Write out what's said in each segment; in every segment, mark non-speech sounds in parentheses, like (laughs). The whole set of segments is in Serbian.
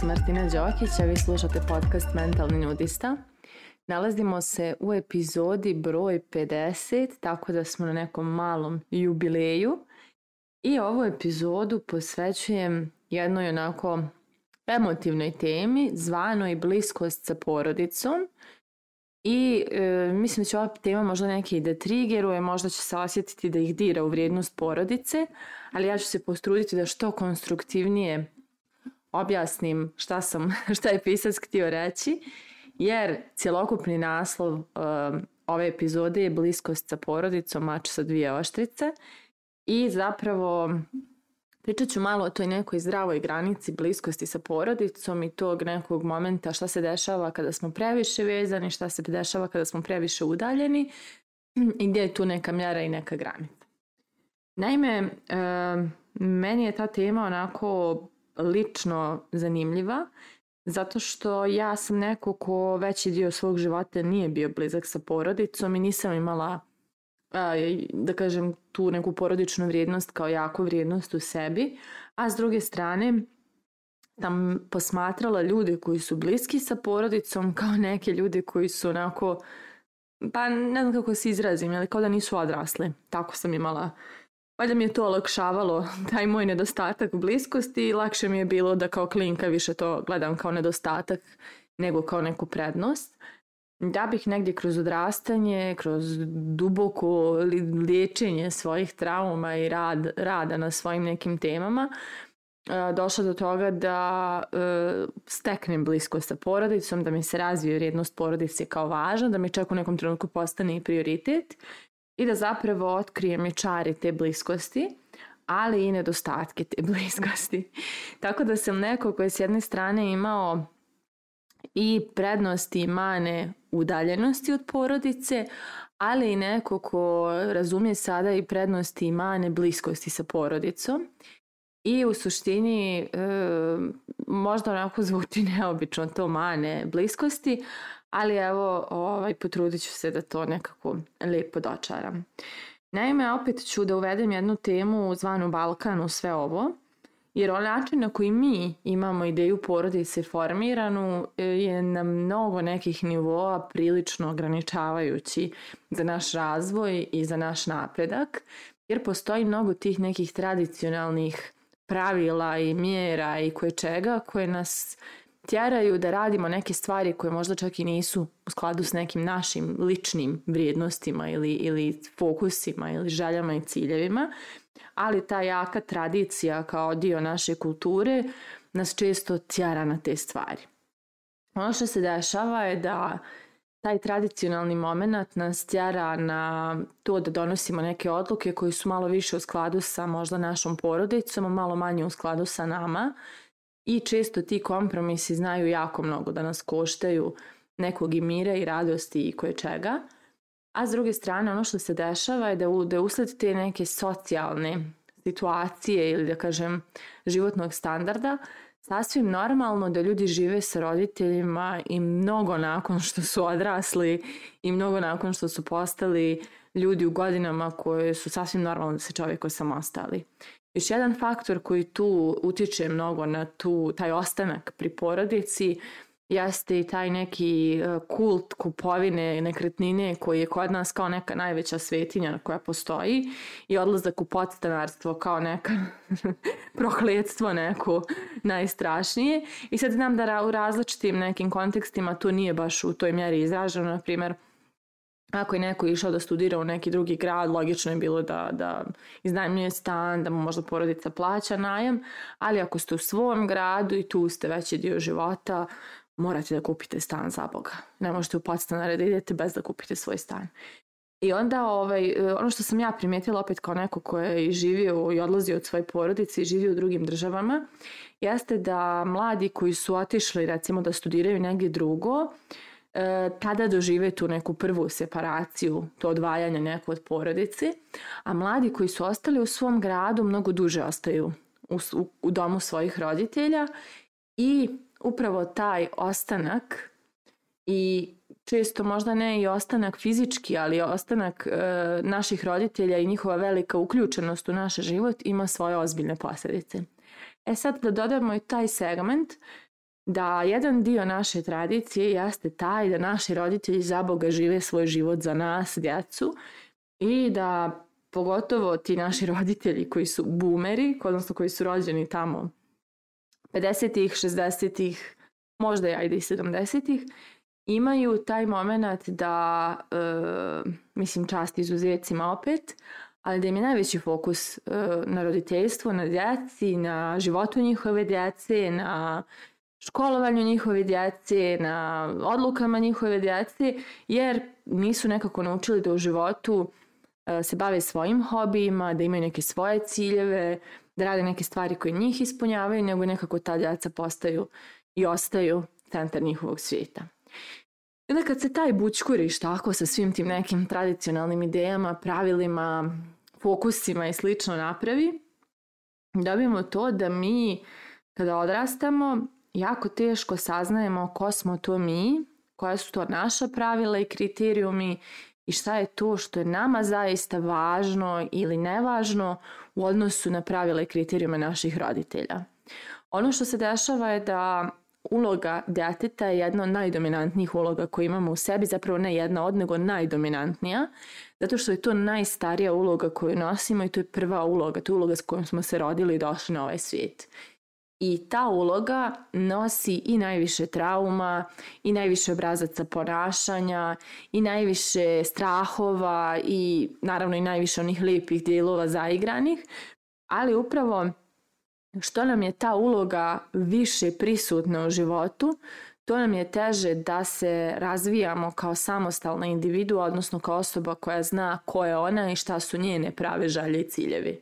sam Martina Đokić, a vi slušate podcast Mentalni nudista. Nalazimo se u epizodi broj 50, tako da smo na nekom malom jubileju. I ovu epizodu posvećujem jednoj onako emotivnoj temi, zvanoj bliskost sa porodicom. I e, mislim da će ova tema možda neki da trigeruje, možda će se osjetiti da ih dira u vrijednost porodice, ali ja ću se postruditi da što konstruktivnije objasnim šta, sam, (laughs) šta je pisac htio reći, jer celokupni naslov uh, ove epizode je bliskost sa porodicom, mač sa dvije oštrice i zapravo pričat ću malo o toj nekoj zdravoj granici bliskosti sa porodicom i tog nekog momenta šta se dešava kada smo previše vezani, šta se dešava kada smo previše udaljeni i gdje je tu neka mjera i neka granica. Naime, uh, meni je ta tema onako lično zanimljiva, zato što ja sam neko ko veći dio svog života nije bio blizak sa porodicom i nisam imala a, da kažem, tu neku porodičnu vrijednost kao jaku vrijednost u sebi, a s druge strane sam posmatrala ljude koji su bliski sa porodicom kao neke ljude koji su onako, pa ne znam kako se izrazim, ali kao da nisu odrasli. Tako sam imala Valjda mi je to olakšavalo, (laughs) taj moj nedostatak bliskosti lakše mi je bilo da kao klinka više to gledam kao nedostatak nego kao neku prednost. Da bih negdje kroz odrastanje, kroz duboko liječenje svojih trauma i rad, rada na svojim nekim temama, došla do toga da e, steknem bliskost sa porodicom, da mi se razvije vrijednost porodice kao važna, da mi čak u nekom trenutku postane i prioritet i da zapravo otkrijem i čare te bliskosti, ali i nedostatke te (laughs) bliskosti. Tako da sam neko koji s jedne strane imao i prednosti i mane udaljenosti od porodice, ali i neko ko razumije sada i prednosti i mane bliskosti sa porodicom. I u suštini e, možda onako zvuči neobično to mane bliskosti, ali evo, ovaj, potrudit ću se da to nekako lepo dočaram. Naime, opet ću da uvedem jednu temu zvanu Balkan u sve ovo, jer on ovaj način na koji mi imamo ideju porodice formiranu e, je na mnogo nekih nivoa prilično ograničavajući za naš razvoj i za naš napredak, jer postoji mnogo tih nekih tradicionalnih pravila i mjera i koje čega koje nas tjeraju da radimo neke stvari koje možda čak i nisu u skladu s nekim našim ličnim vrijednostima ili, ili fokusima ili željama i ciljevima, ali ta jaka tradicija kao dio naše kulture nas često tjera na te stvari. Ono što se dešava je da taj tradicionalni moment nas tjera na to da donosimo neke odluke koje su malo više u skladu sa možda našom porodicom, malo manje u skladu sa nama i često ti kompromisi znaju jako mnogo da nas koštaju nekog i mira i radosti i koje čega. A s druge strane, ono što se dešava je da, u, da usled te neke socijalne situacije ili da kažem životnog standarda, sasvim normalno da ljudi žive sa roditeljima i mnogo nakon što su odrasli i mnogo nakon što su postali ljudi u godinama koje su sasvim normalno da se čovjek osamostali. Još jedan faktor koji tu utiče mnogo na tu, taj ostanak pri porodici jeste i taj neki e, kult kupovine nekretnine koji je kod nas kao neka najveća svetinja koja postoji i odlazak u podstanarstvo kao neka (laughs) prokletstvo neko najstrašnije. I sad znam da u različitim nekim kontekstima to nije baš u toj mjeri izraženo, na primjer, ako je neko išao da studira u neki drugi grad, logično je bilo da, da iznajmljuje stan, da mu možda porodica plaća najam, ali ako ste u svom gradu i tu ste veći dio života, morate da kupite stan za Boga. Ne možete u podstanare da idete bez da kupite svoj stan. I onda ovaj, ono što sam ja primetila opet kao neko ko je živio i odlazio od svoje porodice i živio u drugim državama, jeste da mladi koji su otišli recimo da studiraju negdje drugo, uh, e, tada dožive tu neku prvu separaciju, to odvajanje neko od porodice, a mladi koji su ostali u svom gradu mnogo duže ostaju u, u, u domu svojih roditelja i upravo taj ostanak i često možda ne i ostanak fizički, ali ostanak e, naših roditelja i njihova velika uključenost u naš život ima svoje ozbiljne posljedice. E sad da dodamo i taj segment da jedan dio naše tradicije jeste taj da naši roditelji za Boga žive svoj život za nas, djecu, i da pogotovo ti naši roditelji koji su boomeri, odnosno koji su rođeni tamo 50-ih, 60-ih, možda i ajde i 70-ih, imaju taj moment da, e, mislim čast izuzetcima opet, ali da im je najveći fokus e, na roditeljstvo, na djeci, na životu njihove djece, na školovanju njihove djeci, na odlukama njihove djeci, jer nisu nekako naučili da u životu e, se bave svojim hobijima, da imaju neke svoje ciljeve, da rade neke stvari koje njih ispunjavaju, nego nekako ta djeca postaju i ostaju centar njihovog svijeta. I onda kad se taj bučkuriš tako sa svim tim nekim tradicionalnim idejama, pravilima, fokusima i slično napravi, dobijemo to da mi kada odrastamo jako teško saznajemo ko smo to mi, koja su to naša pravila i kriterijumi i šta je to što je nama zaista važno ili nevažno u odnosu na pravila i kriterijume naših roditelja. Ono što se dešava je da uloga deteta je jedna od najdominantnijih uloga koju imamo u sebi, zapravo ne jedna od nego najdominantnija, zato što je to najstarija uloga koju nosimo i to je prva uloga, to je uloga s kojom smo se rodili i došli na ovaj svijet i ta uloga nosi i najviše trauma i najviše obrazaca ponašanja i najviše strahova i naravno i najviše onih lijepih dijelova zaigranih, ali upravo što nam je ta uloga više prisutna u životu, to nam je teže da se razvijamo kao samostalna individua, odnosno kao osoba koja zna ko je ona i šta su njene prave žalje i ciljevi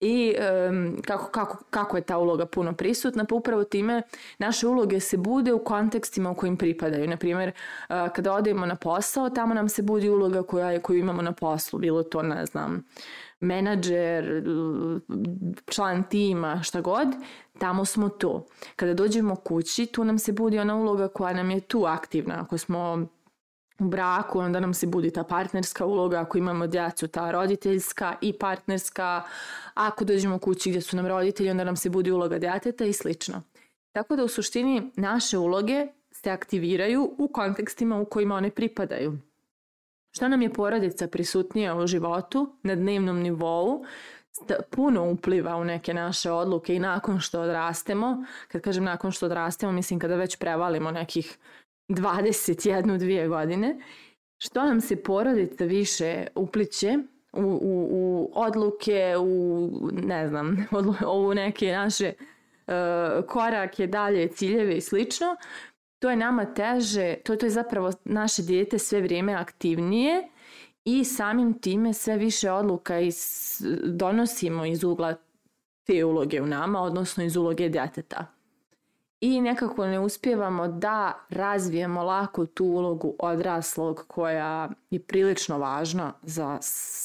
i um, kako, kako, kako je ta uloga puno prisutna, pa upravo time naše uloge se bude u kontekstima u kojim pripadaju. Naprimjer, uh, eh, kada odemo na posao, tamo nam se budi uloga koja je, koju imamo na poslu, bilo to, ne znam, menadžer, član tima, šta god, tamo smo to. Kada dođemo kući, tu nam se budi ona uloga koja nam je tu aktivna. Ako smo u braku, onda nam se budi ta partnerska uloga, ako imamo djecu ta roditeljska i partnerska, ako dođemo kući gdje su nam roditelji, onda nam se budi uloga djeteta i slično. Tako da u suštini naše uloge se aktiviraju u kontekstima u kojima one pripadaju. Šta nam je porodica prisutnija u životu na dnevnom nivou, puno upliva u neke naše odluke i nakon što odrastemo, kad kažem nakon što odrastemo, mislim kada već prevalimo nekih 21, dvije godine, što nam se porodica više upliče u, u, u odluke, u ne znam, (laughs) u neke naše uh, korake dalje, ciljeve i slično, to je nama teže, to, to je zapravo naše dijete sve vrijeme aktivnije i samim time sve više odluka is, donosimo iz ugla te uloge u nama, odnosno iz uloge djeteta i nekako ne uspjevamo da razvijemo lako tu ulogu odraslog koja je prilično važna za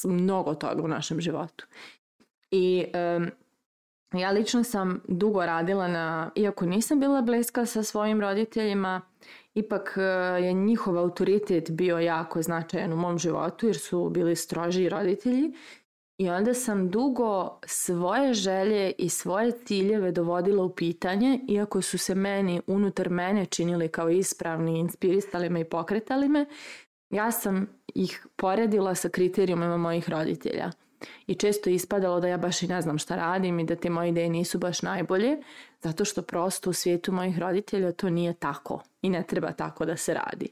mnogo toga u našem životu. I um, ja lično sam dugo radila na, iako nisam bila bliska sa svojim roditeljima, ipak e, je njihov autoritet bio jako značajan u mom životu jer su bili stroži roditelji I onda sam dugo svoje želje i svoje ciljeve dovodila u pitanje, iako su se meni unutar mene činili kao ispravni, inspirisali me i pokretali me, ja sam ih poredila sa kriterijumima mojih roditelja. I često je ispadalo da ja baš i ne znam šta radim i da te moje ideje nisu baš najbolje, zato što prosto u svijetu mojih roditelja to nije tako i ne treba tako da se radi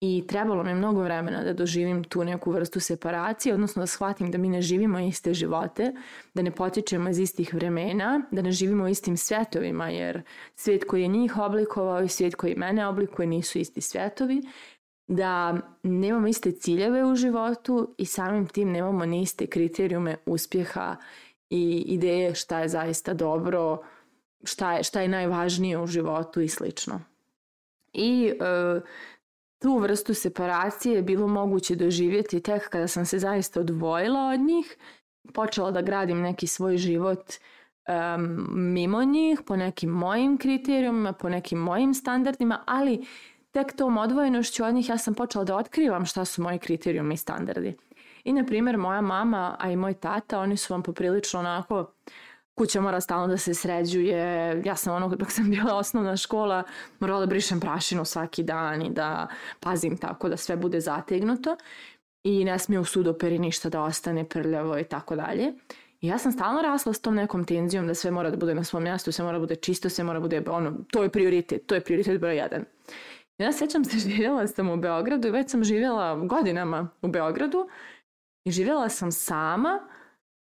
i trebalo mi mnogo vremena da doživim tu neku vrstu separacije, odnosno da shvatim da mi ne živimo iste živote, da ne potičemo iz istih vremena, da ne živimo u istim svetovima, jer svet koji je njih oblikovao i svet koji mene oblikuje nisu isti svetovi, da nemamo iste ciljeve u životu i samim tim nemamo ni iste kriterijume uspjeha i ideje šta je zaista dobro, šta je, šta je najvažnije u životu i slično. I e, Tu vrstu separacije je bilo moguće doživjeti tek kada sam se zaista odvojila od njih, počela da gradim neki svoj život um, mimo njih, po nekim mojim kriterijumima, po nekim mojim standardima, ali tek tom odvojenošću od njih ja sam počela da otkrivam šta su moji kriterijumi i standardi. I, na primjer, moja mama, a i moj tata, oni su vam poprilično onako uh, kuća mora stalno da se sređuje. Ja sam ono, dok sam bila osnovna škola, morala da brišem prašinu svaki dan i da pazim tako da sve bude zategnuto i ne smije u sudoperi ništa da ostane prljavo i tako dalje. I ja sam stalno rasla s tom nekom tenzijom da sve mora da bude na svom mjestu, sve mora da bude čisto, sve mora da bude, ono, to je prioritet, to je prioritet broj jedan. Ja sećam se, (laughs) živjela sam u Beogradu i već sam živjela godinama u Beogradu i živjela sam sama,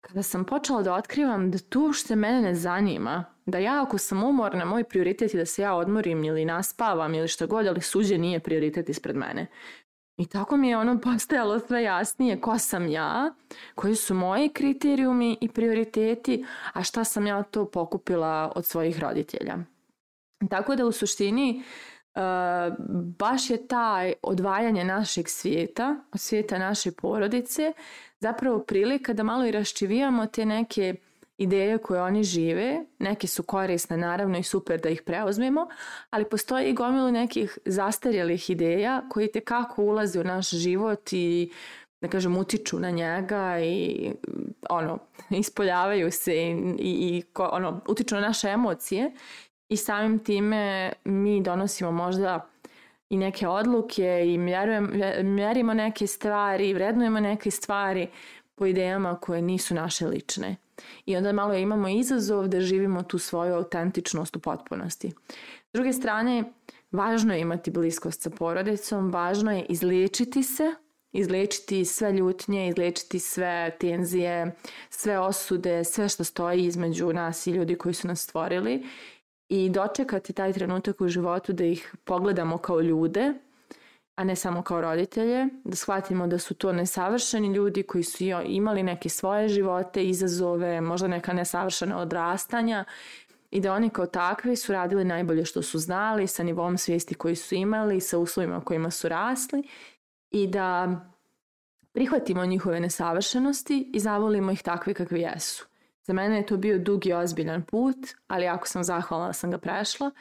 kada sam počela da otkrivam da to uopšte mene ne zanima, da ja ako sam umorna, moj prioritet je da se ja odmorim ili naspavam ili šta god, ali suđe nije prioritet ispred mene. I tako mi je ono postajalo sve jasnije ko sam ja, koji su moji kriterijumi i prioriteti, a šta sam ja to pokupila od svojih roditelja. Tako da u suštini Ehm, baš je taj odvajanje našeg svijeta, od svijeta naše porodice, zapravo prilika da malo i raščivijamo te neke ideje koje oni žive, neke su korisne naravno i super da ih preuzmemo, ali postoji i gomilu nekih zastarjelih ideja koji te kako ulaze u naš život i da kažem utiču na njega i ono ispoljavaju se i, i, i ono utiču na naše emocije i samim time mi donosimo možda i neke odluke i mjerujem, mjerimo neke stvari, vrednujemo neke stvari po idejama koje nisu naše lične. I onda malo imamo izazov da živimo tu svoju autentičnost u potpunosti. S druge strane, važno je imati bliskost sa porodicom, važno je izliječiti se, izliječiti sve ljutnje, izliječiti sve tenzije, sve osude, sve što stoji između nas i ljudi koji su nas stvorili i dočekati taj trenutak u životu da ih pogledamo kao ljude, a ne samo kao roditelje, da shvatimo da su to nesavršeni ljudi koji su imali neke svoje živote, izazove, možda neka nesavršena odrastanja i da oni kao takvi su radili najbolje što su znali, sa nivom svijesti koji su imali, sa uslovima kojima su rasli i da prihvatimo njihove nesavršenosti i zavolimo ih takvi kakvi jesu. Za mene je to bio dug i ozbiljan put, ali jako sam zahvalna da sam ga prešla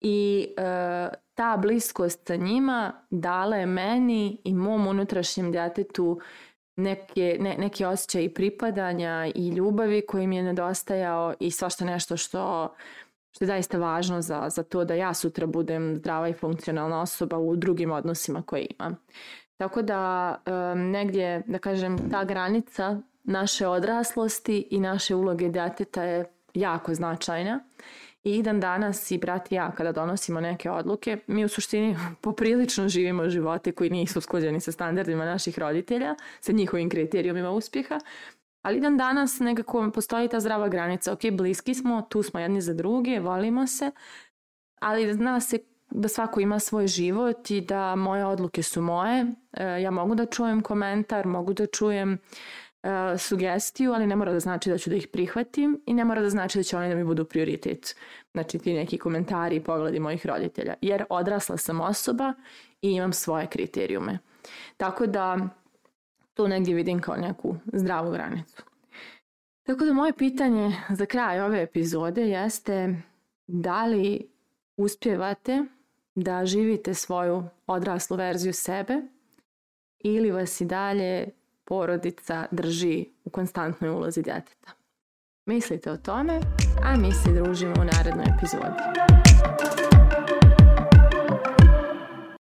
i e, ta bliskost sa njima dala je meni i mom unutrašnjem djetetu neke, ne, neki osjećaj i pripadanja i ljubavi koji mi je nedostajao i svašta nešto što, što je zaista važno za, za to da ja sutra budem zdrava i funkcionalna osoba u drugim odnosima koje imam. Tako da um, negdje, da kažem, ta granica naše odraslosti i naše uloge djeteta je jako značajna. I dan danas i brat i ja kada donosimo neke odluke, mi u suštini (laughs) poprilično živimo živote koji nisu usklađeni sa standardima naših roditelja, sa njihovim kriterijumima uspjeha, ali dan danas nekako postoji ta zdrava granica. Ok, bliski smo, tu smo jedni za druge, volimo se, ali zna se da svako ima svoj život i da moje odluke su moje. E, ja mogu da čujem komentar, mogu da čujem uh, sugestiju, ali ne mora da znači da ću da ih prihvatim i ne mora da znači da će oni da mi budu prioritet. Znači ti neki komentari i pogledi mojih roditelja. Jer odrasla sam osoba i imam svoje kriterijume. Tako da to negdje vidim kao neku zdravu granicu. Tako da moje pitanje za kraj ove epizode jeste da li uspjevate da živite svoju odraslu verziju sebe ili vas i dalje porodica drži u konstantnoj ulozi djeteta. Mislite o tome, a mi se družimo u narednoj epizodi.